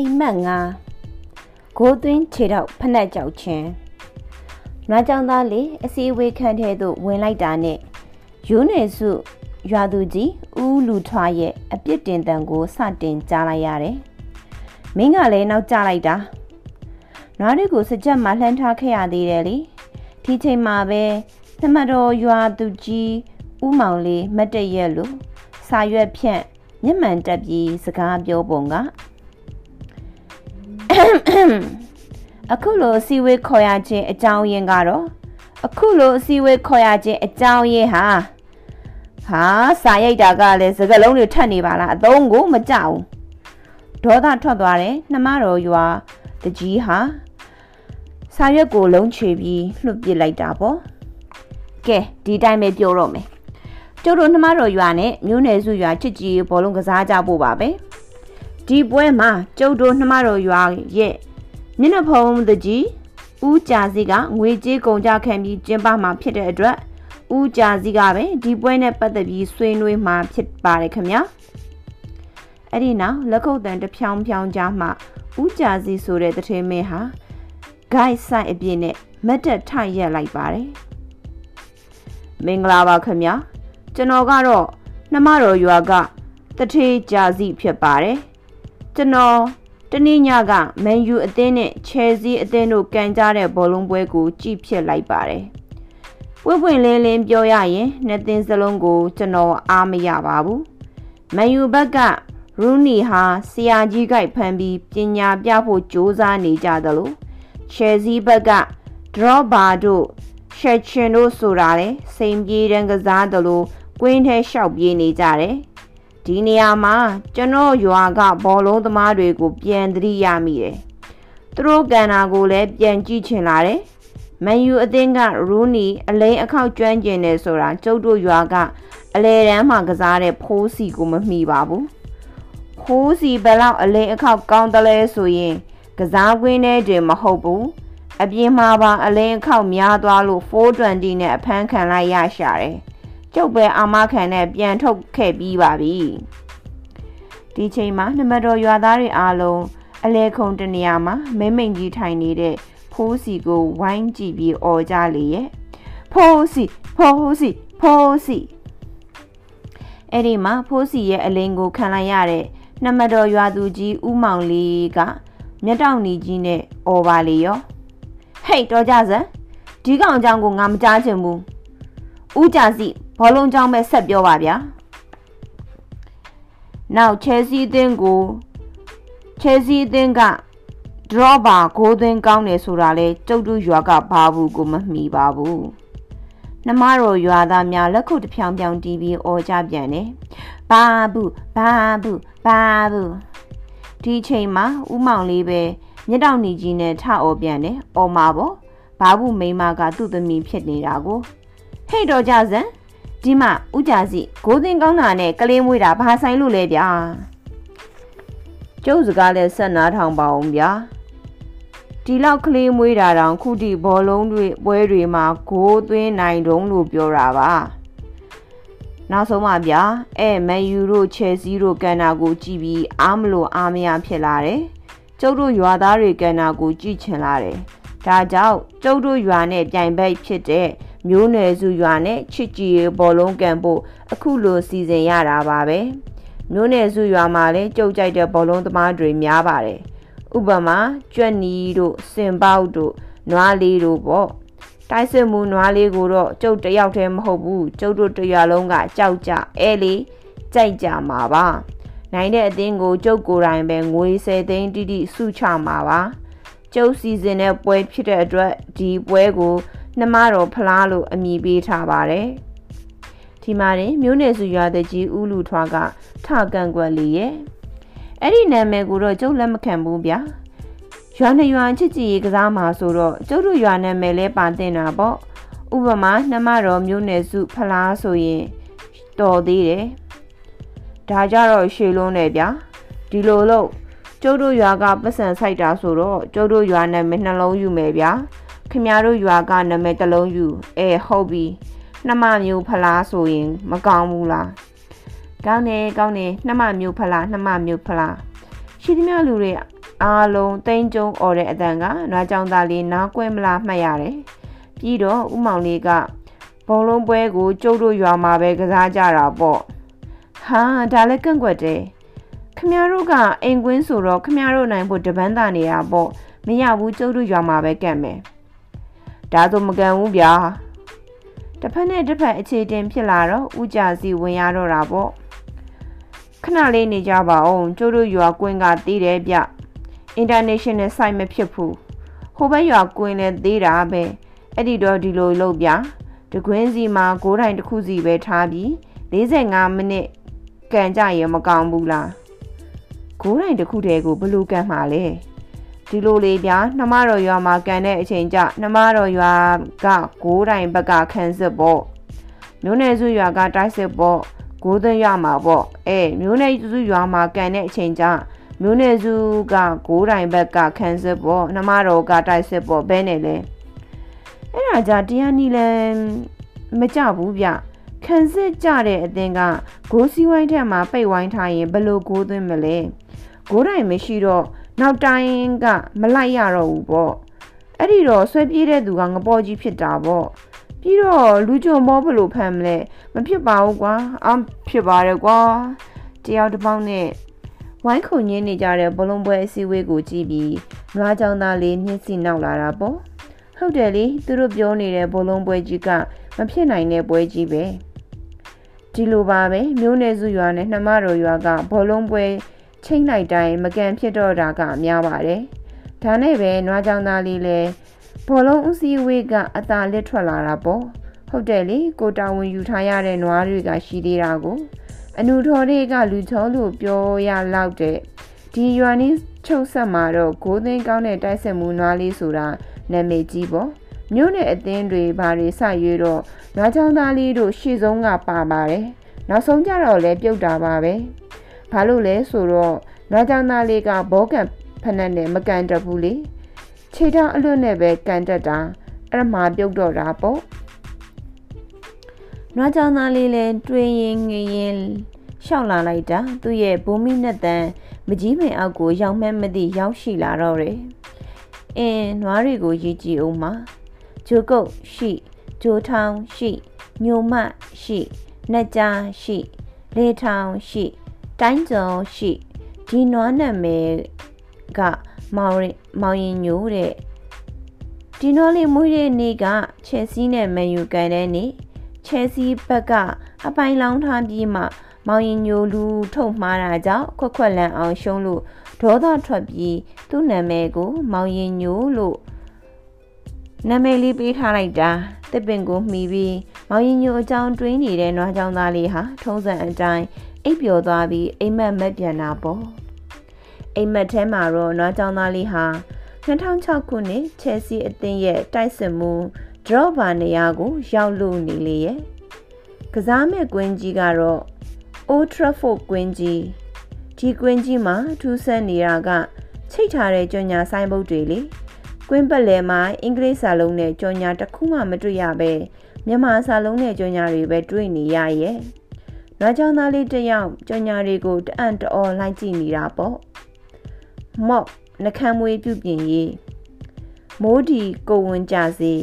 အိမ်မက်ငါဂိုးသွင်းခြေတော့ဖက်နှက်ကြောက်ချင်းနွားကြောင်သားလေးအစီအဝေးခန့်ထဲသို့ဝင်လိုက်တာနဲ့ရိုးနယ်စုရွာသူကြီးဦးလူထွားရဲ့အပြစ်တင်တန်ကိုစတင်ကြားလိုက်ရတယ်။မင်းကလည်းနောက်ကျလိုက်တာ။နွားတွေကိုစကြက်မှလှမ်းထားခဲ့ရသေးတယ်လေ။ဒီချိန်မှာပဲသမတော်ရွာသူကြီးဦးမောင်လေးမတ်တရက်လို့စာရွက်ဖြန့်မျက်မှန်တက်ပြီးစကားပြောပုံက အခုလိုအစည်းအဝေးခေါ်ရခြင်းအကြောင်းရင်းကတော့အခုလိုအစည်းအဝေးခေါ်ရခြင်းအကြောင်းရင်းဟာဟာစာရိုက်တာကလည်းစကလုံးတွေထပ်နေပါလားအသုံးကိုမကြောက်ဒေါသထွက်သွားတယ်နှမတော်ရွာတကြီးဟာစာရွက်ကိုလုံးချေပြီးလွှတ်ပစ်လိုက်တာပေါ့ကဲဒီတိုင်းပဲပြောတော့မယ်ကျုပ်တို့နှမတော်ရွာနဲ့မြို့နယ်စုရွာချစ်ကြည်ဘောလုံးကစားကြဖို့ပါပဲ ဒီပွဲမှာကျုပ်တို့နှမတော်ရွာရဲ့မျက်နှာဖုံးတကြီးဦးကြာစီကငွေကြေးကုန်ကြခံပြီးကျင်းပမှာဖြစ်တဲ့အတွက်ဦးကြာစီကပဲဒီပွဲနဲ့ပတ်သက်ပြီးဆွေးနွေးမှာဖြစ်ပါတယ်ခင်ဗျာအဲ့ဒီနောက်လက်ခုပ်တန်တဖြောင်းဖြောင်းကြားမှာဦးကြာစီဆိုတဲ့တထေမင်းဟာ guide site အပြည့်နဲ့မတ်တက်ထရက်လိုက်ပါတယ်မင်္ဂလာပါခင်ဗျာကျွန်တော်ကတော့နှမတော်ရွာကတထေကြာစီဖြစ်ပါတယ် ကျွန်တော်တနေ့ညကမန်ယူအသင်းနဲ့ချယ်ဆီအသင်းတို့ကန်ကြတဲ့ဘောလုံးပွဲကိုကြည့်ဖြစ်လိုက်ပါတယ်။ပွင့်ပွင့်လင်းလင်းပြောရရင်နှစ်သင်းစလုံးကိုကျွန်တော်အားမရပါဘူး။မန်ယူဘက်ကရူနီဟာဆရာကြီးကြိုက်ဖမ်းပြီးပညာပြဖို့ကြိုးစားနေကြသလိုချယ်ဆီဘက်ကဒရော့ဘာတို့ရှက်ချင်တို့ဆိုတာလေစိန်ပြေးတန်းကစားသလိုကွင်းထဲလျှောက်ပြေးနေကြတယ်။ ဒီနေရာမှာကျွန်တော်ရွာကဘောလုံးသမားတွေကိုပြန်သတိရမိတယ်။သူတို့ကန်နာကိုလည်းပြန်ကြည့်ချင်လာတယ်။မန်ယူအသင်းကရူနီအလိန်အခောက်ကျွမ်းကျင်တယ်ဆိုတာကျုပ်တို့ရွာကအလဲတန်းမှာကစားတဲ့ဖိုးစီကိုမမှီပါဘူး။ဖိုးစီဘယ်လောက်အလိန်အခောက်ကောင်းတယ်လဲဆိုရင်ကစားကွင်းထဲတင်မဟုတ်ဘူး။အပြင်မှာပါအလိန်အခောက်များသွားလို့420နဲ့အဖမ်းခံလိုက်ရရှာတယ်။ ကျုပ်ပဲအာမခံနဲ့ပြန်ထုတ်ခဲ့ပြီးပါပြီဒီချိန်မှာနမတော်ရွာသားတွေအားလုံးအလဲခုံတနေရာမှာမဲမိန်ကြီးထိုင်နေတဲ့ဖိုးစီကိုဝိုင်းကြည့်ပြီးអော်ကြလေရဲ့ဖိုးစီဖိုးစီဖိုးစီအဲ့ဒီမှာဖိုးစီရဲ့အလင်းကိုခံလိုက်ရတဲ့နမတော်ရွာသူကြီးဦးမောင်လေးကမျက်တောင်နီကြီးနဲ့អော်ပါလေရောဟေ့တော်ကြစမ်းဒီကောင်အကြောင်းကိုငါမကြားချင်ဘူးဦးကြစီ ဘောလုံးကြောင်းပဲဆက်ပြောပါဗျာနောက် Chelsea အသင်းကို Chelsea အသင်းက draw ပါဂိုးသွင်းကောင်းတယ်ဆိုတာလဲကျုပ်တို့ရွာကဘာဘူးကိုမမှီပါဘူးနှမတော်ရွာသားများလက်ခုပ်တဖြောင်ဖြောင်တီးပြီးအော်ကြပြန်တယ်ဘာဘူးဘာဘူးဘာဘူးဒီချိန်မှာဥမောင်လေးပဲမျက်တောင်နေကြီးနဲ့ထအော်ပြန်တယ်အော်မှာပေါ့ဘာဘူးမိမကသူ့သမီးဖြစ်နေတာကိုဟဲ့တော်ကြစမ်း ဒီမှာဥကြစီဂိုးသိန်းကောင်းတာနဲ့ကလေးမွေးတာဘာဆိုင်လို့လဲဗျာကျုပ်စကားလဲဆက်နာထောင်ပါအောင်ဗျာဒီလောက်ကလေးမွေးတာတောင်ခုထိဘောလုံးတွေပွဲတွေမှာဂိုးသွင်းနိုင်တုံးလို့ပြောတာပါနောက်ဆုံးပါဗျာအဲမန်ယူတို့ချယ်ဆီတို့ကန်နာကိုကြည့်ပြီးအားမလို့အားမရဖြစ်လာတယ်ကျုပ်တို့ရွာသားတွေကန်နာကိုကြည့်ချင်လာတယ်ဒါကြောင့်ကျုပ်တို့ရွာနဲ့ပြိုင်ဘက်ဖြစ်တဲ့ မျိုးနယ်စုရွာနဲ့ချစ်ကြည်ရေဘောလုံးကန်ဖို့အခုလိုစီစဉ်ရတာပါပဲမျိုးနယ်စုရွာမှာလည်းကြုတ်ကြိုက်တဲ့ဘောလုံးသမားတွေများပါတယ်ဥပမာကြွက်နီတို့စင်ပေါက်တို့နွားလေးတို့ပေါ့တိုက်စစ်မှုနွားလေးကိုတော့ကျုပ်တယောက်တည်းမဟုတ်ဘူးကျုပ်တို့တရွာလုံးကကြောက်ကြအဲလေကြိုက်ကြမှာပါနိုင်တဲ့အသင်းကိုကျုပ်ကိုယ်တိုင်ပဲငွေ10သိန်းတိတိစုချမှာပါကျုပ်စီစဉ်တဲ့ပွဲဖြစ်တဲ့အတွက်ဒီပွဲကို နှမတော်ဖလားလို့အမည်ပေးထားပါတယ်။ဒီမှာတင်မျိုးနယ်စုရွာတဲ့ကြီးဦးလူထွားကထကန်ကွက်လေးရဲ့အဲ့ဒီနာမည်ကိုတော့ကျုပ်လက်မခံဘူးဗျာ။ရွာနှစ်ရွာချစ်ကြည်ရေးကစားမှာဆိုတော့ကျုပ်တို့ရွာနာမည်လဲပါတင်တာပေါ့။ဥပမာနှမတော်မျိုးနယ်စုဖလားဆိုရင်တော်သေးတယ်။ဒါကြတော့ရှေလုံးနဲ့ဗျာ။ဒီလိုလို့ကျုပ်တို့ရွာကပတ်စံဆိုင်တာဆိုတော့ကျုပ်တို့ရွာနာမည်နှလုံးယူမယ်ဗျာ။ ခင်ဗျားတို့ရွာကနာမည်တစ်လုံးယူအဲဟုတ်ပြီနှမမျိုးဖလားဆိုရင်မကောင်းဘူးလားကောင်းတယ်ကောင်းတယ်နှမမျိုးဖလားနှမမျိုးဖလားရှိသမျှလူတွေအားလုံးတိန်ကျုံអော်တဲ့အတန်ကနွားကြောင်သားလေးနားကွဲမလားမှတ်ရတယ်ပြီးတော့ဥမောင်လေးကဘုံလုံးပွဲကိုကျုပ်တို့ရွာမှာပဲကစားကြတာပေါ့ဟာဒါလည်းကန့်ကွက်တယ်ခမရတို့ကအိမ်ကွင်းဆိုတော့ခမရတို့နိုင်ဖို့တပန်းတာနေရပေါ့မရဘူးကျုပ်တို့ရွာမှာပဲကန့်မယ် ဒါဆိုမကန်ဘူးဗျာတစ်ဖက်နဲ့တစ်ဖက်အခြေတင်ဖြစ်လာတော့ဥကြစီဝင်ရတော့တာပေါ့ခဏလေးနေကြပါအောင်ကျိုးတို့ရွာကွင်းကသေးတယ်ဗျ international site မဖြစ်ဘူးဟိုဘက်ရွာကွင်းလည်းသေးတာပဲအဲ့ဒီတော့ဒီလိုလုပ်ဗျတကွင်းစီမှာ9တိုင်တစ်ခုစီပဲထားပြီး45မိနစ်ကန်ကြရင်မကောင်းဘူးလား9တိုင်တစ်ခုတည်းကိုဘယ်လိုကန်မှာလဲ ဒီလိုလေးဗျာနှမတော်ရွာမှာကန်တဲ့အချိန်ကျနှမတော်ရွာက9တိုင်ဘက်ကခန်းစစ်ပေါ့မျိုးနယ်စုရွာကတိုက်စစ်ပေါ့ကိုးသွင်းရမှာပေါ့အဲမျိုးနယ်စုရွာမှာကန်တဲ့အချိန်ကျမျိုးနယ်စုက9တိုင်ဘက်ကခန်းစစ်ပေါ့နှမတော်ကတိုက်စစ်ပေါ့ဘဲနဲ့လဲအဲ့ဒါကြတရားနီလဲမကြဘူးဗျခံစစ်ကြတဲ့အသင်းကဂိုးစီဝိုင်းထက်မှာပိတ်ဝိုင်းထားရင်ဘယ်လိုဂိုးသွင်းမလဲဂိုးတိုင်မရှိတော့ နောက်တိုင်းကမလိုက်ရတော့ဘူးပေါ့အဲ့ဒီတော့ဆွဲပြေးတဲ့သူကငပေါ်ကြီးဖြစ်တာပေါ့ပြီးတော့လူကြုံမောဘလို့ဖမ်းမလဲမဖြစ်ပါဘူးကွာအမ်ဖြစ်ပါတယ်ကွာတယောက်တစ်ပေါက်နဲ့ဝိုင်းခုန်ရင်းနေကြတဲ့ဘလုံးပွဲအစည်းအဝေးကိုကြည့်ပြီးနွားကြောင်သားလေးမျက်စိနောက်လာတာပေါ့ဟုတ်တယ်လေသူတို့ပြောနေတဲ့ဘလုံးပွဲကြီးကမဖြစ်နိုင်တဲ့ပွဲကြီးပဲဒီလိုပါပဲမျိုးနယ်စုရွာနဲ့နှမတော်ရွာကဘောလုံးပွဲ ချိန်လိုက်တိုင်းမကန်ဖြစ်တော့တာကများပါတယ်။ဒါနဲ့ပဲနွားကြောင်သားလေးလဲဘောလုံးဦးစီးဝေးကအသာလက်ထွက်လာတာပေါ့။ဟုတ်တယ်လေကိုတာဝန်ယူထားရတဲ့နွားတွေကရှိသေးတာကိုအနုထော်တွေကလူချောလို့ပြောရလောက်တဲ့ဒီရွာနီးချုပ်ဆက်မှာတော့ဂိုးသိန်းကောင်းတဲ့တိုက်ဆက်မှုနွားလေးဆိုတာနာမည်ကြီးပေါ့။မြို့နယ်အသင်းတွေဘာတွေစရွေးတော့နွားချောင်းသားလေးတို့ရှေ့ဆုံးကပါပါတယ်။နောက်ဆုံးကြတော့လဲပြုတ်တာပါပဲ။ ဘာလို့လဲဆိုတော့နွားကြောင်သားလေးကဘောကန်ဖက်နဲ့နဲ့မကန်တတ်ဘူးလေခြေထောက်အလွတ်နဲ့ပဲကန်တတ်တာအဲ့မှာပြုတ်တော့တာပေါ့နွားကြောင်သားလေးလည်းတွင်ရင်ငရင်ရှောက်လာလိုက်တာသူ့ရဲ့ဘုံမိနဲ့တန်မကြီးပင်အောက်ကိုရောက်မှန်းမသိရောက်ရှိလာတော့တယ်အင်းနွားတွေကိုရေးကြည့်အောင်ပါဂျိုကုတ်ရှိဂျိုထောင်ရှိညိုမရှိနှက်ကြားရှိလေထောင်ရှိ တိုင်းကျော်ရှိဒီနွားနာမည်ကမောင်မောင်ရင်ညိုတဲ့ဒီနွားလေးမွေးတဲ့နေ့ကချယ်ဆီနဲ့မန်ယူကန်တဲ့နေ့ချယ်ဆီဘက်ကအပိုင်လောင်းထားပြီးမှမောင်ရင်ညိုလူထုတ်မှားတာကြောင့်ခွက်ခွက်လန်အောင်ရှုံးလို့ဒေါသထွက်ပြီးသူ့နာမည်ကို မောင်ရင်ညိုလို့နာမည်လေးပေးထားလိုက်တာတစ်ပင်ကိုမှီပြီးမောင်ရင်ညိုအကြောင်းတွင်းနေတဲ့နွားကြောင်သားလေးဟာထုံးစံအတိုင်း အိပ်ပျော်သွားပြီးအိမ်မက်မက်ပြန်တာပေါ့အိမ်မက်ထဲမှာတော့နွားကြောင်သားလေးဟာ2006ခုနှစ်ချယ်ဆီအသင်းရဲ့တိုက်စစ်မှု drop ဘာနေရာကို ရောက်လို့နေလေရဲ့ကစားမဲ့ကွင်းကြီးကတော့ Old Trafford ကွင်းကြီးဒီကွင်းကြီးမှာထူးဆန်းနေတာကချိတ်ထားတဲ့ကြော်ညာဆိုင်ဘုတ်တွေလေကွင်းပတ်လည်မှာအင်္ဂလိပ်စာလုံးနဲ့ကြော်ညာတစ်ခုမှမတွေ့ရပဲမြန်မာစာလုံးနဲ့ကြော်ညာတွေပဲတွေ့နေရရဲ့ နွားချောင်းသားလေးတယောက်ကြော်ညာတွေကိုတအံ့တော်လိုက်ကြည့်နေတာပေါ့မော့နှကမ်းမွေးပြုပြင်ရေးမိုးဒီကိုဝင်ကြစေ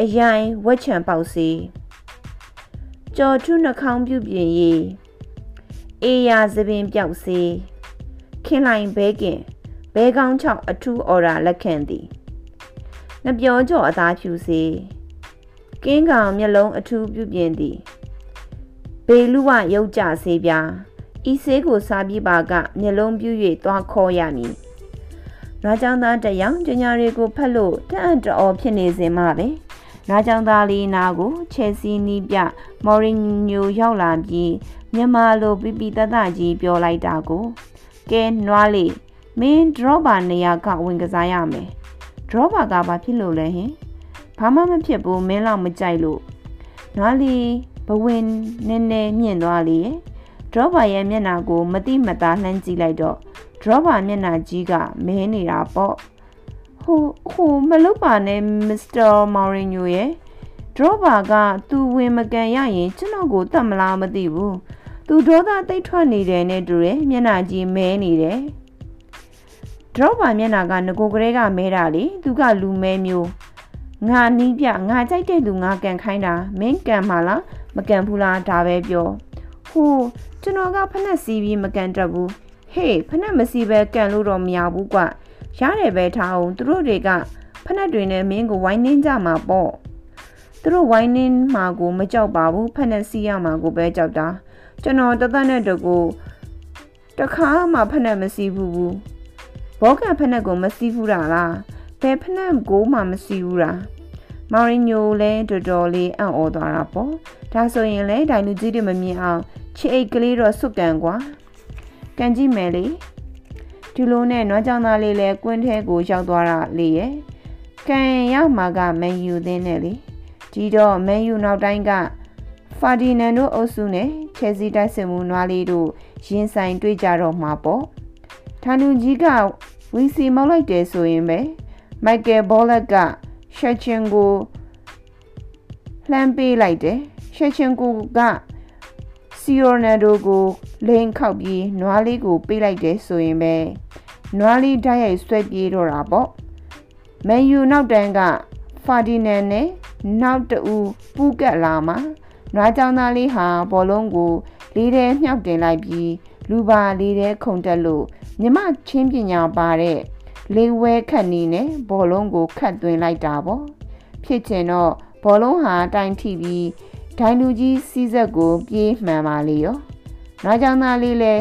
အယိုင်ဝက်ချံပေါက်စေကြော်ထုနှခေါင်းပြုပြင်ရေးအေးရသပင်ပြောက်စေခင်လိုက်ဘဲကင်ဘဲကောင်းချောက်အထူးအော်ရာလက်ခံသည်နှပြောကြော်အသားဖြူစေကင်းကောင်မျက်လုံးအထူးပြုပြင်သည် ဘေလူဝရုပ်ကြစေပြာဤဆေးကိုစားပြီးပါကမျက်လုံးပြူ၍သွားခေါ်ရမည်။နွားချောင်းသားတယောက်ကျညာတွေကိုဖတ်လို့တအံ့တော်ဖြစ်နေစဉ်မှပဲနွားချောင်းသားလေးနာကိုချယ်ဆီနီးပြမော်ရီညိုရောက်လာပြီးမြန်မာလိုပြပြတတကြီးပြောလိုက်တာကိုကဲနွားလေးမင်း dropper နေရာကဝင်ကစားရမယ် dropper ကဘာဖြစ်လို့လဲဟင်ဘာမှမဖြစ်ဘူးမင်းလောက်မကြိုက်လို့နွားလေး ဘဝင်နည်းနည်းမြင့်သွားလေရဲ့ dropper ရဲ့မျက်နှာကိုမတိမသားလှမ်းကြည့်လိုက်တော့ dropper မျက်နှာကြီးကမဲနေတာပေါ့ဟိုဟိုမလုပ်ပါနဲ့မစ္စတာမော်ရီညိုရဲ့ dropper ကသူဝင်မကန်ရရင်ကျွန်တော်ကိုတတ်မလားမသိဘူးသူဒေါသတိတ်ထွက်နေတယ်နဲ့တူတယ်မျက်နှာကြီးမဲနေတယ် drop ပါမျက်နှာကငကိုကလေးကမဲတာလေသူကလူမဲမျိုးငါနီးပြငါကြိုက်တဲ့သူငါကန်ခိုင်းတာမင်းကန်မှာလား မကန်ဘူးလားဒါပဲပြောဟိုကျွန်တော်ကဖက်နဲ့စီးပြီးမကန်တတ်ဘူးဟေးဖက်နဲ့မစီးပဲကန်လို့တော့မရဘူးကွရတယ်ပဲထားအောင်သူတို့တွေကဖက်နဲ့တွေနဲ့မင်းကိုဝိုင်းနှင်းကြမှာပေါ့သူတို့ဝိုင်းနှင်းမှာကိုမကြောက်ပါဘူးဖက်နဲ့စီးရမှာကိုပဲကြောက်တာကျွန်တော်တသက်နဲ့တကူတခါမှဖက်နဲ့မစီးဘူးဘူးဘောကန်ဖက်နဲ့ကိုမစီးဘူးတာလားဘယ်ဖက်နဲ့ကိုမှမစီးဘူးလား မော်ရီညိုလည်းတော်တော်လေးအံ့ဩသွားတာပေါ့ဒါဆိုရင်လည်းဒိုင်လူကြီးတွေမမြင်အောင်ချစ်အိတ်ကလေးတော့စွတ်ကန်ကွာကန်ကြည့်မယ်လေဒီလိုနဲ့နွားကြောင်သားလေးလည်းကွင်းထဲကိုရောက်သွားတာလေရဲ့ကန်ရောက်မှာကမန်ယူသင်းနဲ့လေဒီတော့မန်ယူနောက်တိုင်းကဖာဒီနန်တို့အုပ်စုနဲ့ချယ်ဆီတိုက်စစ်မှုနွားလေးတို့ရင်ဆိုင်တွေ့ကြတော့မှာပေါ့ဌာနူကြီးကဝီစီမောက်လိုက်တယ်ဆိုရင်ပဲမိုက်ကယ်ဘောလက်က ရှက်ချင်ကိုလှမ်းပေးလိုက်တယ်ရှက်ချင်ကိုကစီရိုနယ်ဒိုကိုလိန်ခောက်ပြီးနွားလေးကိုပေးလိုက်တယ်ဆိုရင်ပဲနွားလေးဓာတ်ရိုက်ဆွဲပြေးတော့တာပေါ့မန်ယူနောက်တန်းကဖာဒီနန်နဲ့နောက်တူပူးကက်လာမှာနွားကြောင်သားလေးဟာဘောလုံးကိုလေးထဲမြှောက်တင်လိုက်ပြီးလူပါလေးထဲခုန်တက်လို့မြမချင်းပညာပါတဲ့ လေးဝဲခတ်နီနဲ့ဘောလုံးကိုခတ်သွင်းလိုက်တာပေါ့ဖြစ်ချင်တော့ဘောလုံးဟာတိုင်ထိပြီးဒိုင်လူကြီးစီးဆက်ကိုပြေးမှန်ပါလေရော။နောက်ကြောင်သားလေးလဲ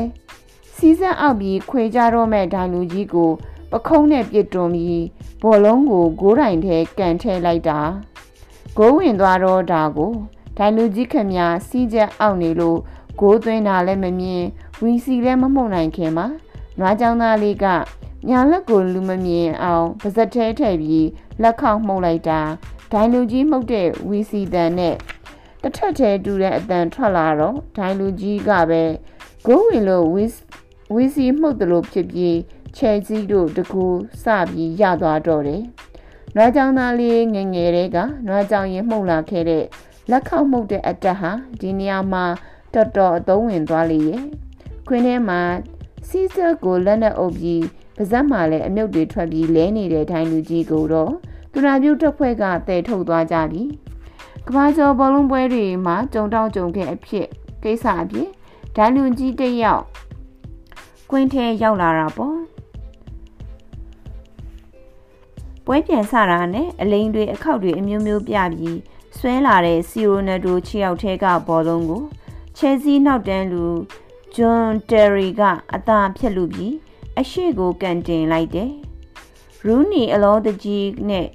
စီးဆက်အောက်ပြီးခွေကြတော့မဲ့ဒိုင်လူကြီးကို ပခုံးနဲ့ပြစ်တွန်းပြီးဘောလုံးကိုဂိုးတိုင်ထဲကန်ထဲလိုက်တာ။ဂိုးဝင်သွားတော့ဒါကိုဒိုင်လူကြီးခမစီးချက်အောက်နေလို့ဂိုးသွင်းတာလည်းမမြင်ဝီစီလည်းမမှုန်နိုင်ခင်မှာနွားကြောင်သားလေးက ညာလက်ကိုလူမမြင်အောင်ပါဇက်ထဲထည့်ပြီးလက်ခေါက်မှုတ်လိုက်တာဒိုင်လူကြီးမှုတ်တဲ့ဝီစီတန်နဲ့တထက်ထဲတူတဲ့အတန်ထွက်လာတော့ဒိုင်လူကြီးကပဲဂိုးဝင်လို့ဝီဝီစီမှုတ်တယ်လို့ဖြစ်ပြီးချဲကြီးတို့တကူစပြီးရသွားတော့တယ်။နွားကြောင်သားလေးငငယ်တဲ့ကနွားကြောင်ရင်မှုတ်လာခဲ့တဲ့လက်ခေါက်မှုတ်တဲ့အတက်ဟာဒီနေရာမှာတော်တော်အသုံးဝင်သွားလေရဲ့။ခွင်းထဲမှာစီးစက်ကိုလက်နဲ့အုပ်ပြီး ပါဇက်မှာလည်းအမြုပ်တွေထွက်ပြီးလဲနေတဲ့ဒိုင်လူကြီးကိုတော့သူနာပြုတ်တစ်ဖွဲ့ကတည်ထုတ်သွားကြပြီ။ကဘာကျော်ဘောလုံးပွဲတွေမှာကြုံတောင်းကြုံခဲ့အဖြစ်ကိစ္စအဖြစ်ဒိုင်လူကြီးတယောက်ကွင်းထဲရောက်လာတာပေါ့ပွဲပြန်စတာနဲ့အလိန်တွေအခောက်တွေအမျိုးမျိုးပြပြီးဆွဲလာတဲ့စီရိုနယ်ဒိုခြေရောက်ထဲကဘောလုံးကိုချဲစီနောက်တန်းလူဂျွန်တယ်ရီကအသာဖြက်လူပြီး အရှိကိုကန်တင်လိုက်တယ်ရူနီအလောတကြီးနဲ့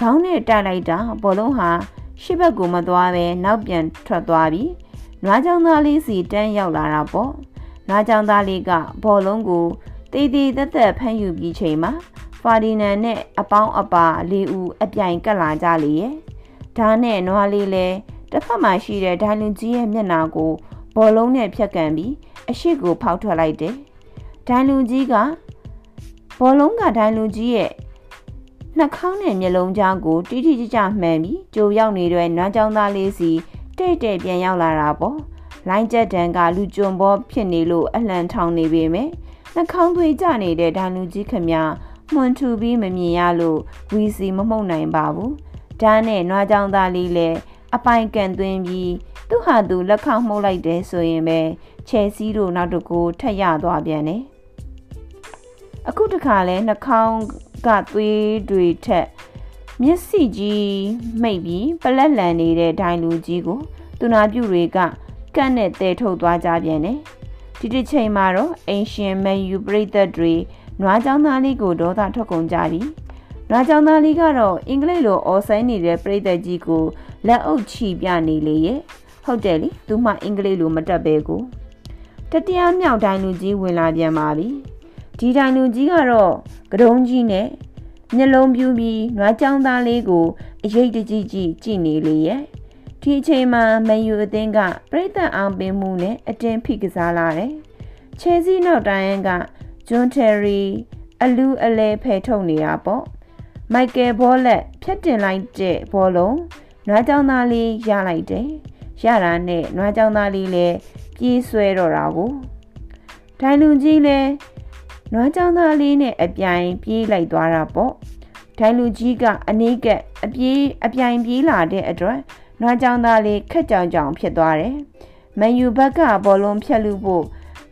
ခေါင်းနဲ့တိုက်လိုက်တာဘောလုံးဟာရှစ်ဘက်ကိုမသွားပဲနောက်ပြန်ထွက်သွားပြီးနွားကြောင်သားလေးစီတန်းရောက်လာတာပေါ့နွားကြောင်သားလေးကဘော်လုံးကိုတေးသေးသက်သက်ဖမ်းယူပြီးချိန်မှာဖာဒီနန်နဲ့အပေါင်းအပါလေးဦးအပြိုင်ကပ်လာကြလေရဲ့ဒါနဲ့နွားလေးလဲတစ်ဖက်မှာရှိတဲ့ဒိုင်လူကြီးရဲ့မျက်နှာကိုဘော်လုံးနဲ့ဖြတ်ကန်ပြီးအရှိကိုဖောက်ထွက်လိုက်တယ် ဒိုင်လူကြီးကဘော်လုံးကဒိုင်လူကြီးရဲ့နှာခေါင်းနဲ့မျက်လုံးကြားကိုတိတိကျကျမှန်ပြီးကြိုရောက်နေတဲ့နွမ်းကြောင်းသားလေးစီတဲ့တဲ့ပြန်ရောက်လာတာပေါ့လိုင်းချက်တန်ကလူကြုံဘောဖြစ်နေလို့အလှန်ထောင်နေပေမဲ့နှာခေါင်းသွေးကျနေတဲ့ဒိုင်လူကြီးခမမှွန်ထူပြီးမမြင်ရလို့ဝီစီမမှုန်နိုင်ပါဘူးဓာတ်နဲ့နွားကြောင်းသားလေးလည်းအပိုင်ကန်သွင်းပြီးသူ့ဟာသူလက်ခေါမှုတ်လိုက်တယ်ဆိုရင်ပဲချယ်စီတို့နောက်တကူထက်ရသွားပြန်တယ် အခုတခါလဲနှာခေါင်းကသွေးတွေထက်မျက်စိကြီးမိတ်ပြီးပလက်လန်နေတဲ့ဒိုင်လူကြီးကို သူနာပြုတွေကကန့်နဲ့တဲထုတ်သွားကြပြန်တယ်ဒီတစ်ချိန်မှာတော့အင်ရှင်မန်ယူပရိသတ်တွေနွားကြောင်သားလေးကိုဒေါသထွက်ကုန်ကြပြီနွားကြောင်သားလေးကတော့အင်္ဂလိပ်လိုအော်ဆိုင်နေတဲ့ပရိသတ်ကြီးကိုလက်အုပ်ချီပြနေလေရဲ့ဟုတ်တယ်လေသူမှအင်္ဂလိပ်လိုမတတ်ပဲကိုတတရားမြောက်ဒိုင်လူကြီးဝင်လာပြန်ပါပြီ ဒီတိုင်လူကြီးကတော့ကတုံးကြီးနဲ့မျက်လုံးပြူးပြီးနွားကြောင်သားလေးကိုအရေးတကြီးကြီးကြည့်နေလေရဲ့ဒီအချိန်မှာမန်ယူအသင်းကပြိသက်အောင်ပင်မှုနဲ့အတင်းဖိကစားလာတယ်ချဲစီနောက်တိုင်းကဂျွန်တယ်ရီအလူးအလဲဖယ်ထုတ်နေတာပေါ့မိုက်ကယ်ဘောလက်ဖြတ်တင်လိုက်တဲ့ဘောလုံးနွားကြောင်သားလေးရလိုက်တယ်ရတာနဲ့နွားကြောင်သားလေးလည်းပြေးဆွဲတော့တာကိုဒိုင်လူကြီးလည်း နွားကြောင်သားလေးနဲ့အပြိုင်ပြေးလိုက်သွားတာပေါ့ဒိုင်လူကြီးကအနည်းကအပြေးအပြိုင်ပြေးလာတဲ့အတွက်နွားကြောင်သားလေးခက်ကြောင်ကြောင်ဖြစ်သွားတယ်မန်ယူဘက်ကဘောလုံးဖြတ်လူဖို့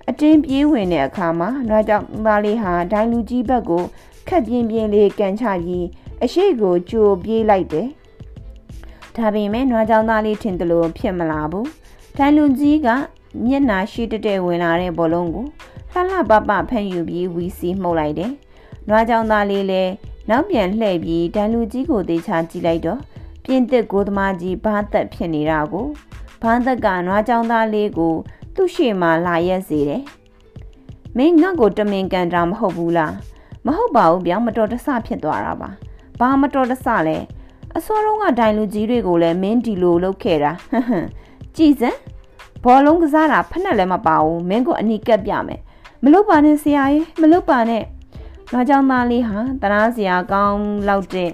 အတင်းပြေးဝင်တဲ့အခါမှာနွားကြောင်သားလေးဟာဒိုင်လူကြီးဘက်ကိုခက်ပြင်းပြင်းလေးကန်ချပြီးအရှိကိုကြိုပြေးလိုက်တယ်ဒါပေမဲ့နွားကြောင်သားလေးထင်တယ်လို့ဖြစ်မလာဘူးဒိုင်လူကြီးကမျက်နာရှိတဲ့တဲ့ဝင်လာတဲ့ဘောလုံးကို လှလှပပဖန်ယူပြီးဝီစီမှုတ်လိုက်တယ်။နွားကြောင်သားလေးလည်းနောက်ပြန်လှည့်ပြီးဒန်လူကြီးကိုသေချာကြည့်လိုက်တော့ပြင်းသက်ကိုသမားကြီးဘာသက်ဖြစ်နေတာကိုဘာသက်ကနွားကြောင်သားလေးကို သူ့ရှေ့မှာလာရက်စေတယ်။မင်းငါ့ကိုတမင်ကန်တာမဟုတ်ဘူးလား။မဟုတ်ပါဘူးဗျာမတော်တဆဖြစ်သွားတာပါ။ဘာမတော်တဆလဲ။အစောတုန်းကဒိုင်လူကြီးတွေကိုလည်းမင်းဒီလိုလုပ်ခဲ့တာဟဟကြည်စမ်းဘောလုံးကစားတာဖက်နဲ့လည်းမပါဘူးမင်းကိုအနီးကပ်ပြမယ် မလုပ်ပါနဲ့ဆရာကြီးမလုပ်ပါနဲ့။နောက်ကြောင့်သားလေးဟာတနာစရာကောင်းလောက်တဲ့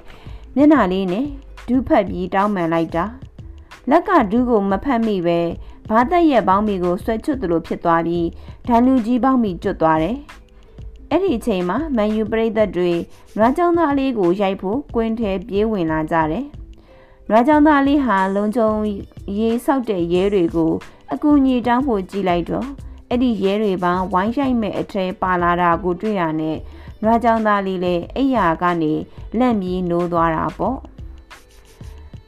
မျက်နှာလေးနဲ့ဒူးဖက်ပြီးတောင်းပန်လိုက်တာ။လက်ကဒူးကိုမဖက်မိပဲဘာသက်ရဲ့ပေါင်းမီကိုဆွဲချွတ်သလိုဖြစ်သွားပြီးဓာလူကြီးပေါင်းမီကျွတ်သွားတယ်။အဲ့ဒီအချိန်မှာမန်ယူပရိသတ်တွေနွားကြောင်သားလေးကိုရိုက်ဖို့ကွင်းထဲပြေးဝင်လာကြတယ်။နွားကြောင်သားလေးဟာလုံခြုံရေးဆောက်တဲ့ရဲတွေကိုအကူအညီတောင်းဖို့ကြည်လိုက်တော့ အဲ့ဒီရဲတွေပန်းဝိုင်းရိုက်မဲ့အထဲပါလာတာကိုတွေ့ရနဲ့နွားကြောင်သားလေးလည်းအိယာကနေလက်မြည်နိုးသွားတာပေါ့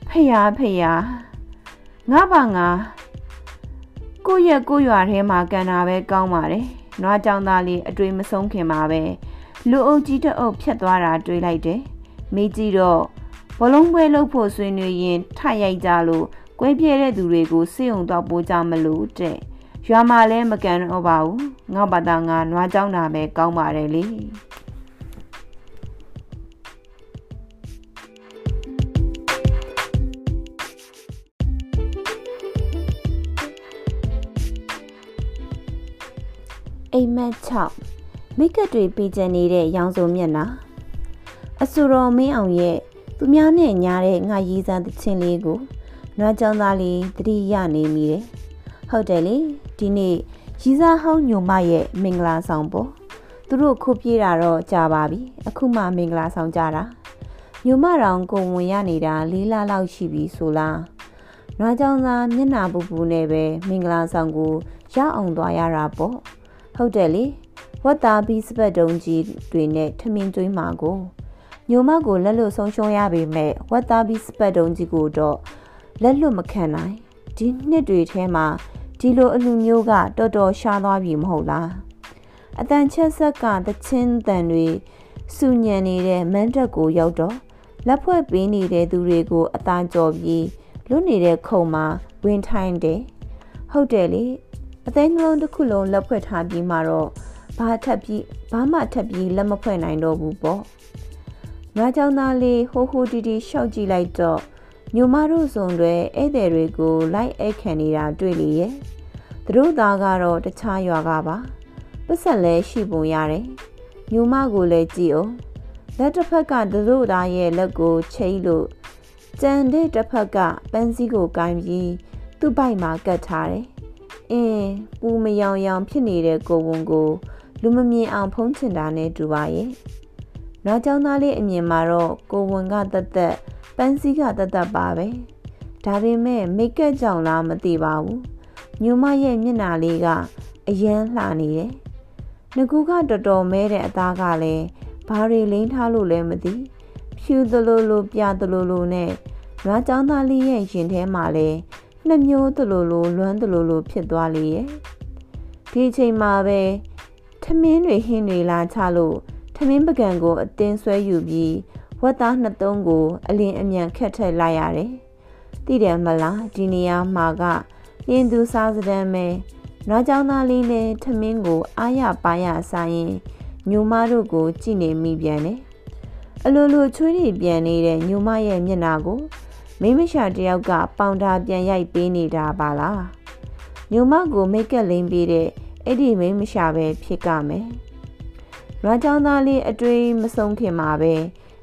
ဖယားဖယားငါပါငါကိုရက်ကိုရွာထဲမှာကန်တာပဲကောင်းပါတယ်နွားကြောင်သားလေးအတွေ့မဆုံးခင်ပါပဲလူအုပ်ကြီးတအုပ်ဖြတ်သွားတာတွေ့လိုက်တယ်မိကြည့်တော့ဘလုံးပွဲလုပ်ဖို့ဆွေးနွေးရင်ထရိုက်ကြလို့ကွဲပြဲတဲ့သူတွေကိုစေုံတော့ပိုးကြမလို့တဲ့ ရွာမှာလည်းမကန်တော့ပါဘူးငါဘာသာငါနွားကြောင်းတာပဲကောင်းပါတယ်လေအိမ်မက်6မိကတ်တွေပေးချင်နေတဲ့ရောင်စုံမျက်နှာအဆူတော်မင်းအောင်ရဲ့သူများနဲ့ညားတဲ့ငါရီးစားသချင်းလေးကိုနွားကြောင်းသားလေးတတိယနေမိတယ် ဟုတ်တယ်လေဒီနေ့ရီစားဟောင်းညုံမရဲ့မင်္ဂလာဆောင်ပေါ့သူတို့ခုပြေးတာတော့ကြာပါပြီအခုမှမင်္ဂလာဆောင်ကြတာညုံမတောင်ကိုဝင်ရနေတာလေးလားလောက်ရှိပြီဆိုလားနွားကြောင်သားမျက်နာပူပူနဲ့ပဲမင်္ဂလာဆောင်ကိုရအောင်သွားရတာပေါ့ဟုတ်တယ်လေဝတ်သားပြီးစပတ်တုံးကြီးတွေနဲ့ထမင်းကျွေးမှာကိုညုံမကိုလက်လွတ်ဆုံးရှုံးရပေမဲ့ဝတ်သားပြီးစပတ်တုံးကြီးကိုတော့လက်လွတ်မခံနိုင်ဒီနှစ်တွေထဲမှာ ဒီလိုအလူမျိုးကတော်တော်ရှားသွားပြီမဟုတ်လားအတန်ချက်ဆက်ကသချင်းတန်တွေစူညံနေတဲ့မန်းတက်ကိုရောက်တော့လက်ဖွဲ့ပေးနေတဲ့သူတွေကိုအသာကြော်ပြီးလွတ်နေတဲ့ခုံမှာဝင်ထိုင်းတယ်ဟုတ်တယ်လေအသိနှလုံးတစ်ခုလုံးလက်ဖွဲ့ထားပြီးမှတော့ဘာထပ်ပြီးဘာမှထပ်ပြီးလက်မဖွဲ့နိုင်တော့ဘူးပေါ့ငါကြောင့်သားလေးဟိုးဟိုးတီတီရှောက်ကြည့်လိုက်တော့ ညမတို့စုံတွေဧည့်သည်တွေကိုလိုက်အိတ်ခံနေတာတွေ့လေရဲ့သူတို့သားကတော့တခြားရွာကပါပတ်ဆက်လဲရှိပုံရတယ်ညမကိုလည်းကြည့်အောင်လက်တစ်ဖက်ကသူတို့သားရဲ့လက်ကိုချိတ်လို့ကြံတဲ့တစ်ဖက်ကပန်းစည်းကိုကင်ပြီးသူ့ပိုက်မှာကတ်ထားတယ်အင်းပူမယောင်ယောင်ဖြစ်နေတဲ့ကိုဝန်ကိုလူမမြင်အောင်ဖုံးချင်တာနဲ့တူပါရဲ့နောက်ကျောင်းသားလေးအမြင်မှာတော့ကိုဝန်ကတက်တက် ပန်းစည်းကတသက်ပါပဲဒါပေမဲ့မိတ်ကပ်ကြောင့်လားမသိပါဘူးညမရဲ့မျက်နှာလေးကအယမ်းလှနေတယ်ငကူကတော်တော်မဲတဲ့အသားကလည်းဘာတွေလိမ့်ထားလို့လဲမသိဖြူသလိုလိုပြသလိုလိုနဲ့နွားကြောင်းသားလေးရဲ့ရင်ထဲမှာလည်းနှစ်မျိုးသလိုလိုလွမ်းသလိုလိုဖြစ်သွားလေရဲ့ဒီအချိန်မှာပဲထမင်းတွေဟင်းတွေလာချလို့ထမင်းပကံကိုအတင်းဆွဲယူပြီး ဝက်သားနှစ်သုံးကိုအလင်းအမြန်ခက်ထည့်လိုက်ရတယ်။သိတယ်မလားဒီနေရာမှာကလင်းသူစားစဒမ်းမဲနွားကြောင်သားလေးနဲ့ထမင်းကိုအားရပါရစားရင်ညိုမတို့ကိုကြည့်နေမိပြန်တယ်။အလိုလိုချွေးတွေပြန်နေတဲ့ညိုမရဲ့မျက်နှာကိုမိမရှာတယောက်ကပေါင်တာပြန်ရိုက်ပေးနေတာပါလား။ညိုမကိုမိတ်ကက်လိမ့်ပေးတဲ့အဲ့ဒီမိမရှာပဲဖြစ်ကမယ်။နွားကြောင်သားလေးအတွေးမဆုံးခင်မှာပဲ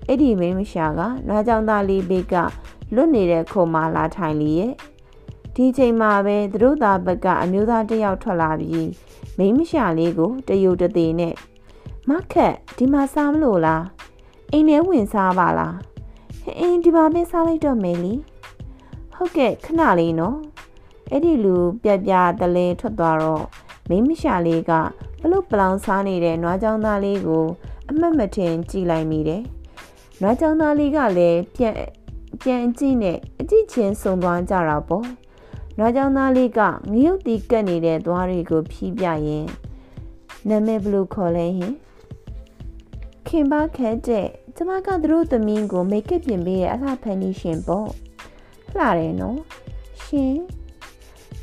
အဲ့ဒီမိန်းမရှာကနွားကြောင်သားလေးဘေးကလွတ်နေတဲ့ခုံမလာထိုင်လီရဲ့ဒီချိန်မှာပဲသူတို့သားဘက်ကအမျိုးသားတယောက်ထွက်လာပြီးမိန်းမရှာလေးကိုတယုတ်တသေးနဲ့မခက်ဒီမှာစားမလို့လားအိမ်ထဲဝင်စားပါလားဟင်းဒီမှာပဲစားလိုက်တော့မယ်လीဟုတ်ကဲ့ခဏလေးနော်အဲ့ဒီလူပြပြတလဲထွက်သွားတော့မိမရှာလေးကဘလို့ပလောင်စားနေတဲ့နွားကြောင်သားလေးကို အမတ်မထင်ကြည်လိုက်မိတယ် နွားကြောင်သားလေးကလည်းပြန်ပြန်ကြည့်နဲ့အကြည့်ချင်းစုံသွားကြတာပေါ့နွားကြောင်သားလေးကငရုတ်တီကတ်နေတဲ့သွားတွေကိုဖြီးပြရင်နာမည်ဘလို့ခေါ်လဲဟင်ခင်ပါခဲတဲ့ကျမကသူတို့သမီးကိုမိတ်ကပ်ပြင်ပေးရဲ့အလှဖန်နီရှင်ပေါ့လှတယ်နော်ရှင်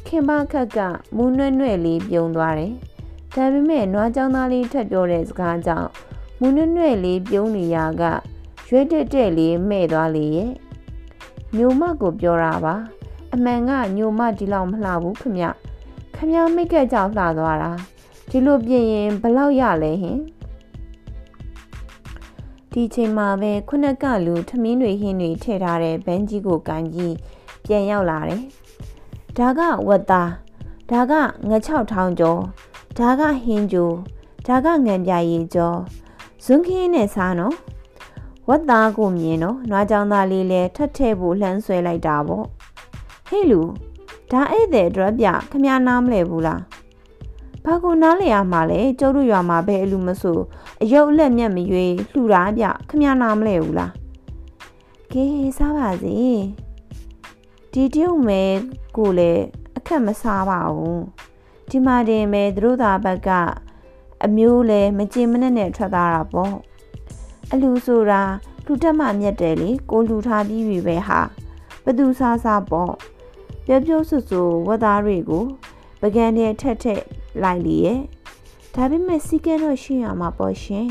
ခင်ပါခက်ကမူးနွဲ့နွဲ့လေးပြုံသွားတယ်ဒါပေမဲ့နွားကြောင်သားလေးထပ်ပြောတဲ့စကားကြောင့်မူးနွဲ့နွဲ့လေးပြုံးနေရက ရွက်တက်တက်လေးမဲ့သွားလေရဲ့ညိုမကိုပြောတာပါ အမှန်ကညိုမဒီလောက်မလှဘူးခမခမမိတ်ကက်ကြောင့်လှသွားတာဒီလိုပြင်ရင်ဘလောက်ရလဲဟင်ဒီချိန်မှာပဲခုနကလူထမင်းတွေဟင်းတွေထည့်ထားတဲ့ဘန်းကြီးကိုကန်ကြီးပြန်ရောက်လာတယ်။ဒါကဝက်သားဒါကင6000ကျော်ဒါကဟင်းကျိုဒါကငံပြရည်ကျော်ဇွန်းခင်းနဲ့စားနော် ဝက်သားကိုမြင်တော့နွားကြောင်သားလေးလဲထပ်ထည့်ဖို့လှမ်းဆွဲလိုက်တာပေါ့ဟေးလူဒါဧည့်သည်အတွက်ပြခမနားမလဲဘူးလားဘာကိုနားလေရမှာလဲကျုပ်တို့ရွာမှာပဲအလူမဆိုအယုတ်အလက်မြက်မရွေလှူတာပြခမနာမလဲဘူးလားကဲစားပါစေဒီတရုတ်မဲကိုလည်းအခက်မစားပါဘူးဒီမှာတင်မဲသူတို့သားဘက်ကအမျိုးလဲမကြင်မနဲ့နဲ့ထွက်သားတာပေါ့ အလူဆိုတာလူတက်မှမြက်တယ်လေကိုလူထားပြီးပြီပဲဟာဘသူစားစားပေါ့ပြောပြောဆွဆွဝတ်သားတွေကိုပကံနဲ့ထက်ထက်လိုက်လေရဲ့ဒါပေမဲ့စီကဲတော့ရှင်းရမှာပေါ့ရှင်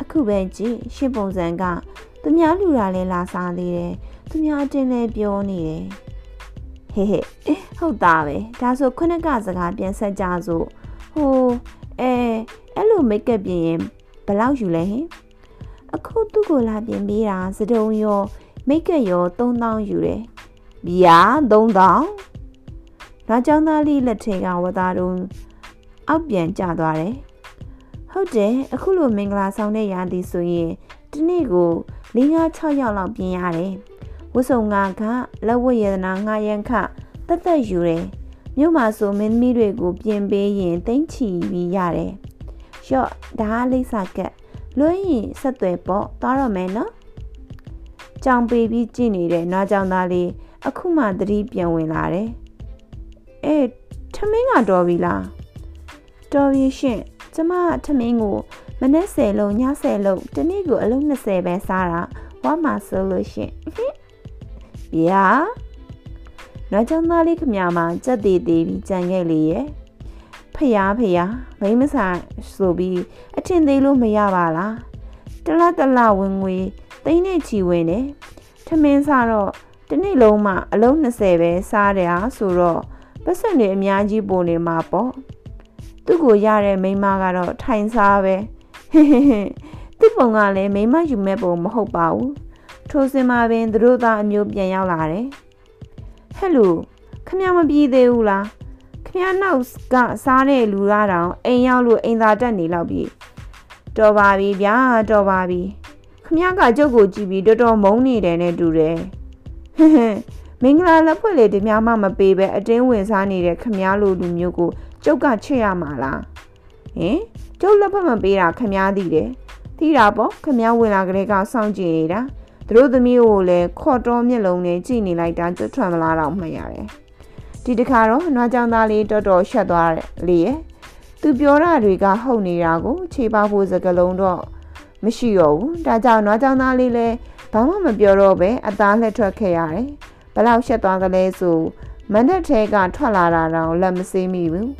အခုပဲကြည့်ရှင်းပုံစံကသူများလူတာလဲလာစားသေးတယ်သူများအတင်းလဲပြောနေတယ်ဟေးဟေးဟုတ်သားပဲဒါဆိုခုနကစကားပြန်ဆက်ကြစို့ဟိုအဲအဲ့လိုမိတ်ကပ်ပြင်ရင်ဘယ်လောက်ယူလဲဟင် အခုသူ့ကိုလာပြင်ပေးတာစတုံရောမိတ်ကပ်ရော3000ယူတယ်ဗျာ3000နောက်ကျောင်းသားလေးလက်ထဲကဝသားတုံးအောက်ပြန်ကျသွားတယ်။ဟုတ်တယ်အခုလိုမင်္ဂလာဆောင်တဲ့ရာသီဆိုရင်ဒီနေ့ကို၄၅6ယောက်လောက်ပြင်ရတယ်။ဝတ်စုံငါကလက်ဝတ်ရတနာငါရန်ခတက်တက်ယူတယ်။မြို့မှာဆိုမင်းသမီးတွေကိုပြင်ပေးရင်တိမ့်ချီပြီးရတယ်။ရော့ဒါကလိမ့်စာကက် လွှဲရင်ဆက်သွယ်ပေါ့သွားတော့မယ်နော်။ကြောင်ပေပြီးကြည့်နေတဲ့နွားကြောင်သားလေးအခုမှသတိပြန်ဝင်လာတယ်။အေးထမင်းကတော့ပြီလား။တော်ပြီရှင်ကျမထမင်းကိုမနေ့10လုံးည10လုံးတနေ့ကိုအလုံး20ပဲစားတာဝါမှာဆိုလို့ရှင်ဗျာနောက်ကျောင်းသားလေးခမမှာကြက်သေးသေးပြီးကြံခဲ့လေရဲ့ ဖျားဖျားမိမဆာဆိုပြီးအထင်သေးလို့မရပါလားတလတလဝင်ငွေသိန်းနဲ့ချီဝင်တယ်ထမင်းစားတော့တနေ့လုံးမှအလုံး20ပဲစားတယ်ဟာဆိုတော့ပတ်စံတွေအများကြီးပိုနေမှာပေါ့သူ့ကိုရတဲ့မိန်းမကတော့ထိုင်စားပဲဟင်းဟင်းသူ့ပုံကလည်းမိန်းမယူမဲ့ပုံမဟုတ်ပါဘူးထိုစင်မှာပင်သူတို့သားအမျိုးပြန်ရောက်လာတယ်ဟဲ့လူခမမပြေးသေးဘူးလား ခမနောက်ကစားတဲ့လူရတောင်အိမ်ရောက်လို့အိမ်သာတက်နေလောက်ပြီတော်ပါပြီဗျာတော်ပါပြီခမကကျုပ်ကိုကြည့်ပြီးတော်တော်မုန်းနေတယ်နဲ့တူတယ်ဟင်းဟင်းမင်္ဂလာလက်ဖွဲ့လေတများမှမပေးပဲအတင်းဝင်စားနေတဲ့ခမားလိုလူမျိုးကိုကျုပ်ကချစ်ရမှာလားဟင်ကျုပ်လက်ဖက်မပေးတာခမားသိတယ်သိတာပေါ့ခမားဝင်လာကလေးကစောင့်ကြည့်နေတာသူတို့သမီးကိုလည်းခေါ်တော်မျက်လုံးနဲ့ကြည့်နေလိုက်တာကျွတ်ထွက်မလာတော့မှရတယ် ဒီတခါတော့နွားကြောင်သားလေးတော်တော်ရှက်သွားလေရဲ့သူပြောတာတွေကဟုတ်နေတာကိုခြေပါဖို့စကလုံးတော့မရှိတော့ဘူးဒါကြောင့်နွားကြောင်သားလေးလည်းဘာမှမပြောတော့ပဲအသားလှည့်ထွက်ခဲ့ရတယ်ဘလောက်ရှက်သွားသလဲဆိုမန္တထဲကထွက်လာတာတော့လက်မစေးမိဘူး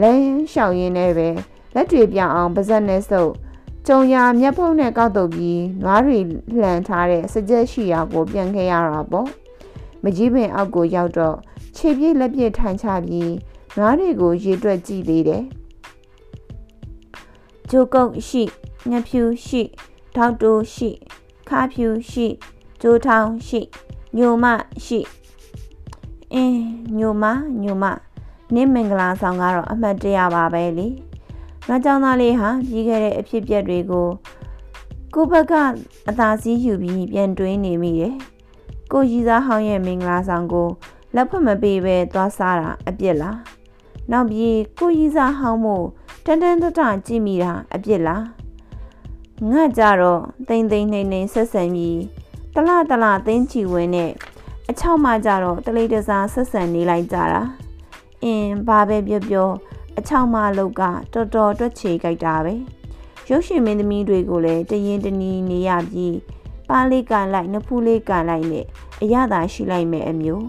လဲရှောင်ရင်းနဲ့ပဲလက်တွေပြအောင်ပါဇက်နဲ့စုပ်ကြုံရမျက်ဖုံးနဲ့ကောက်တုပ်ပြီးနွားတွေလှန်ထားတဲ့စကြက်ရှိရာကိုပြန်ခဲ့ရတာပေါ့မကြီးပင်အောက်ကိုရောက်တော့ ခြေပြည့်လက်ပြည့်ထိုင်ချပြီးနွားတွေကိုရေတွက်ကြည့်သေးတယ်ဂျိုကုတ်ရှိငဖြူရှိထောက်တိုးရှိခါဖြူရှိဂျိုးထောင်းရှိညိုမရှိအင်းညိုမညိုမနင်းမင်္ဂလာဆောင်ကတော့အမှတ်တရပါပဲလေနွားကြောင်သားလေးဟာပြီးခဲ့တဲ့အဖြစ်ပြက်တွေကိုကိုဘက်ကအသာစီးယူပြီးပြန်တွေးနေမိတယ်။ကိုကြီးစားဟောင်းရဲ့မင်္ဂလာဆောင်ကို လက်ဖက်မပေးပဲသွားစားတာအပြစ်လား။နောက်ပြီးကိုကြီးစားဟောင်းမို့တန်တန်တတကြည့်မိတာအပြစ်လား။ငါကြတော့တိမ်တိမ်နှိမ်နှိမ်ဆက်ဆံပြီးတလတလသိန်းချီဝင်းနဲ့အချောက်မှကြတော့တလေးတစားဆက်ဆံနေလိုက်ကြတာ။အင်းဘာပဲပြောပြောအချောက်မလောက်ကတော်တော်တွက်ချေကြိုက်တာပဲရုပ်ရှင်မင်းသမီးတွေကိုလည်းတရင်တနီနေရပြီးပါလေးကန်လိုက်နဖူးလေးကန်လိုက်နဲ့အရသာရှိလိုက်မယ်အမျိုး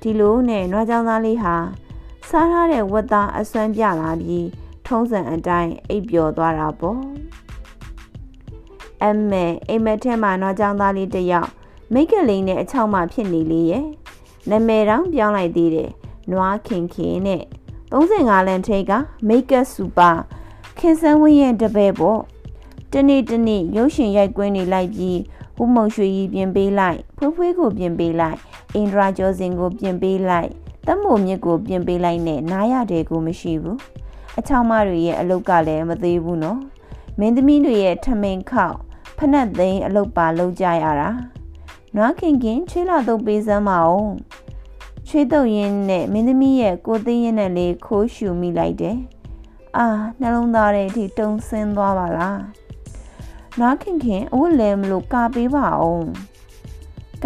ဒီလိုနဲ့နွားကြောင်သားလေးဟာစားထားတဲ့ဝတ်သားအစွမ်းပြလာပြီးထုံးစံအတိုင်းအိပ်ပျော်သွားတာပေါ့အမေအိမ်မက်ထဲမှာနွားကြောင်သားလေးတယောက်မိတ်ကလေးနဲ့အချောက်မှဖြစ်နေလေရဲ့နာမည်တောင်ပြောင်းလိုက်သေးတယ်နွားခင်ခင်နဲ့35လမ်းထိပ်ကမိတ်ကပ်စူပါခင်ဆန်းဝင်းရဲ့တပည့်ပေါ့တနေ့တနေ့ရုပ်ရှင်ရိုက်ကွင်းနေလိုက်ပြီးဟူမုံရွှေကြီးပြင်ပေးလိုက်ဖွေးဖွေးကိုပြင်ပေးလိုက် အင်ဒရာကျော်စင်ကိုပြင်ပေးလိုက်တမို့မြစ်ကိုပြင်ပေးလိုက်နဲ့နားရတယ်ကိုမရှိဘူးအချောင်းမတွေရဲ့အလုတ်ကလည်းမသေးဘူးနော်မင်းသမီးတွေရဲ့ထမင်ခောက်ဖနက်သိန်းအလုတ်ပါလုံးကြရတာနွားခင်ခင်ချွေးလာတော့ပေးစမ်းမအောင်ချွေးတုပ်ရင်းနဲ့မင်းသမီးရဲ့ကိုသိန်းရင်နဲ့လေးခိုးရှူမိလိုက်တယ်။အာနှလုံးသားထဲအထိတုံဆင်းသွားပါလား။နွားခင်ခင်အဝတ်လဲမလို့ကာပေးပါအောင်။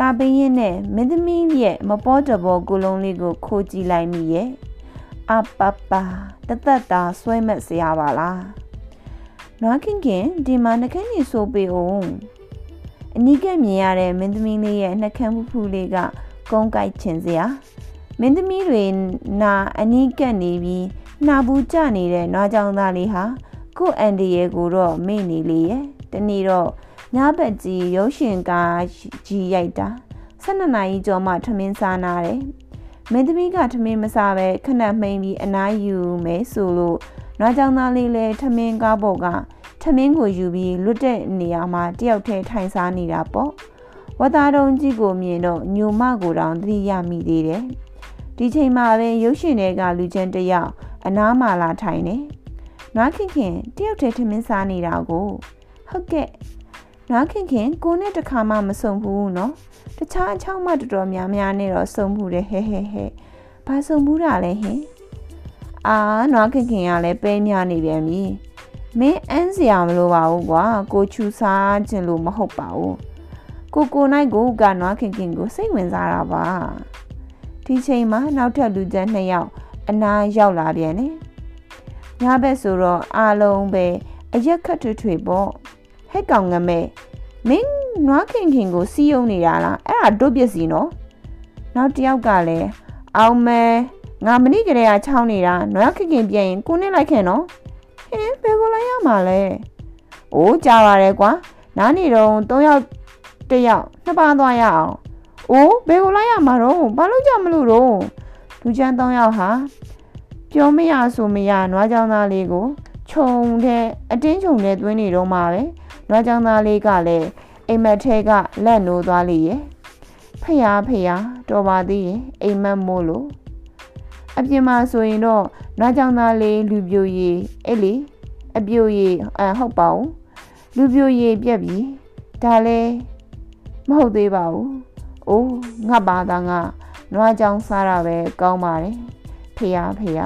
ကာပေးရင်နဲ့မင်းသမီးရဲ့မပေါ်တဘောကိုလုံးလေးကိုခိုးကြည့်လိုက်မိရဲ့။အပပတသက်တာဆွဲမဲ့စရာပါလား။နွားခင်ခင်ဒီမှာနှခမ်းကြီးဆိုပေးအောင်။အနီးကမြင်ရတဲ့မင်းသမီးလေးရဲ့နှခမ်းဖူးဖူးလေးကကုန်းကိုက်ချင်စရာမင်းသမီးတွေနာအနီးကပ်နေပြီးနှာဘူးကျနေတဲ့နွားကြောင်သားလေးဟာကို့အန်ဒီရဲ့ကိုတော့မေ့နေလေရဲ့တနေ့တော့ ညဘက်ကြီးရုပ်ရှင်ကားကြီးရိုက်တာ12နာရီကျော်မှထမင်းစားနာတယ်မင်းသမီးကထမင်းမစားပဲခဏမှိန်ပြီးအနားယူမယ်ဆိုလို့နွားကြောင်သားလေးလည်းထမင်းကားပေါ်ကထမင်းကိုယူပြီးလွတ်တဲ့နေရာမှာတယောက်တည်းထိုင်စားနေတာပေါ့ဝသားတုံးကြီးကိုမြင်တော့ညိုမကိုတောင်သတိရမိသေးတယ်ဒီချိန်မှာပဲရုပ်ရှင်တွေကလူချင်းတယောက်အနားမှာလာထိုင်နေနွားခင်ခင်တယောက်တည်းထမင်းစားနေတာကိုဟုတ်ကဲ့ နွားခင်ခင်ကိုနဲ့တခါမှမဆုံဘူးနော်တခြားအချောင်းမတော်တော်များများနဲ့တော့ဆုံမှုတယ်ဟဲဟဲဟဲဘာဆုံမှုတာလဲဟင်အာနွားခင်ခင်ကလည်းပဲများနေပြန်ပြီမင်းအန်းစရာမလိုပါဘူးကွာကိုချူစားခြင်းလို့မဟုတ်ပါဘူးကိုကိုနိုင်ကိုကနွားခင်ခင်ကိုစိတ်ဝင်စားတာပါဒီချိန်မှာနောက်ထပ်လူကျန်နှစ်ယောက်အနားရောက်လာပြန်တယ်ညဘက်ဆိုတော့အားလုံးပဲအရက်ခတ်ထွေထွေပေါ့ ဟဲ့ကောင်ငမဲမင်းနွားခင်ခင်ကိုစီးယုံနေတာလားအဲ့ဒါတို့ပစ္စည်းနော်နောက်တစ်ယောက်ကလည်းအောင်မဲငါမနေ့ကလေးကချောင်းနေတာနွားခင်ခင်ပြန်ရင်ကိုနဲ့လိုက်ခဲ့နော်ဟင်းဘယ်ကိုလိုက်ရမှာလဲအိုးကြားပါရဲကွာနားနေတော့၃ယောက်တယောက်နှစ်ပါးသွားရအောင်။အိုးဘယ်ကိုလိုက်ရမှာတော့ဘာလို့ကြမလို့တော့လူချမ်း၃ယောက်ဟာပြောမရဆိုမရနွားကြောင်သားလေးကိုခြုံတဲ့အတင်းခြုံတဲ့သွင်းနေတော့မှပဲ နွားကြောင်သားလေးကလည်းအိမ်မက်ထဲကလက်နိုးသွားလေရဲ့ဖျားဖျားတော်ပါသေးရဲ့အိမ်မက်မို့လို့အပြင်မှာဆိုရင်တော့နွားကြောင်သားလေးလူပြိုရည်အဲ့လေအပြိုရည်အဟုတ်ပါဘူးလူပြိုရည်ပြက်ပြီဒါလဲမဟုတ်သေးပါဘူး။အိုးငါဘာသာငါနွားကြောင်စားတာပဲကောင်းပါတယ်။ဖေရဖေရ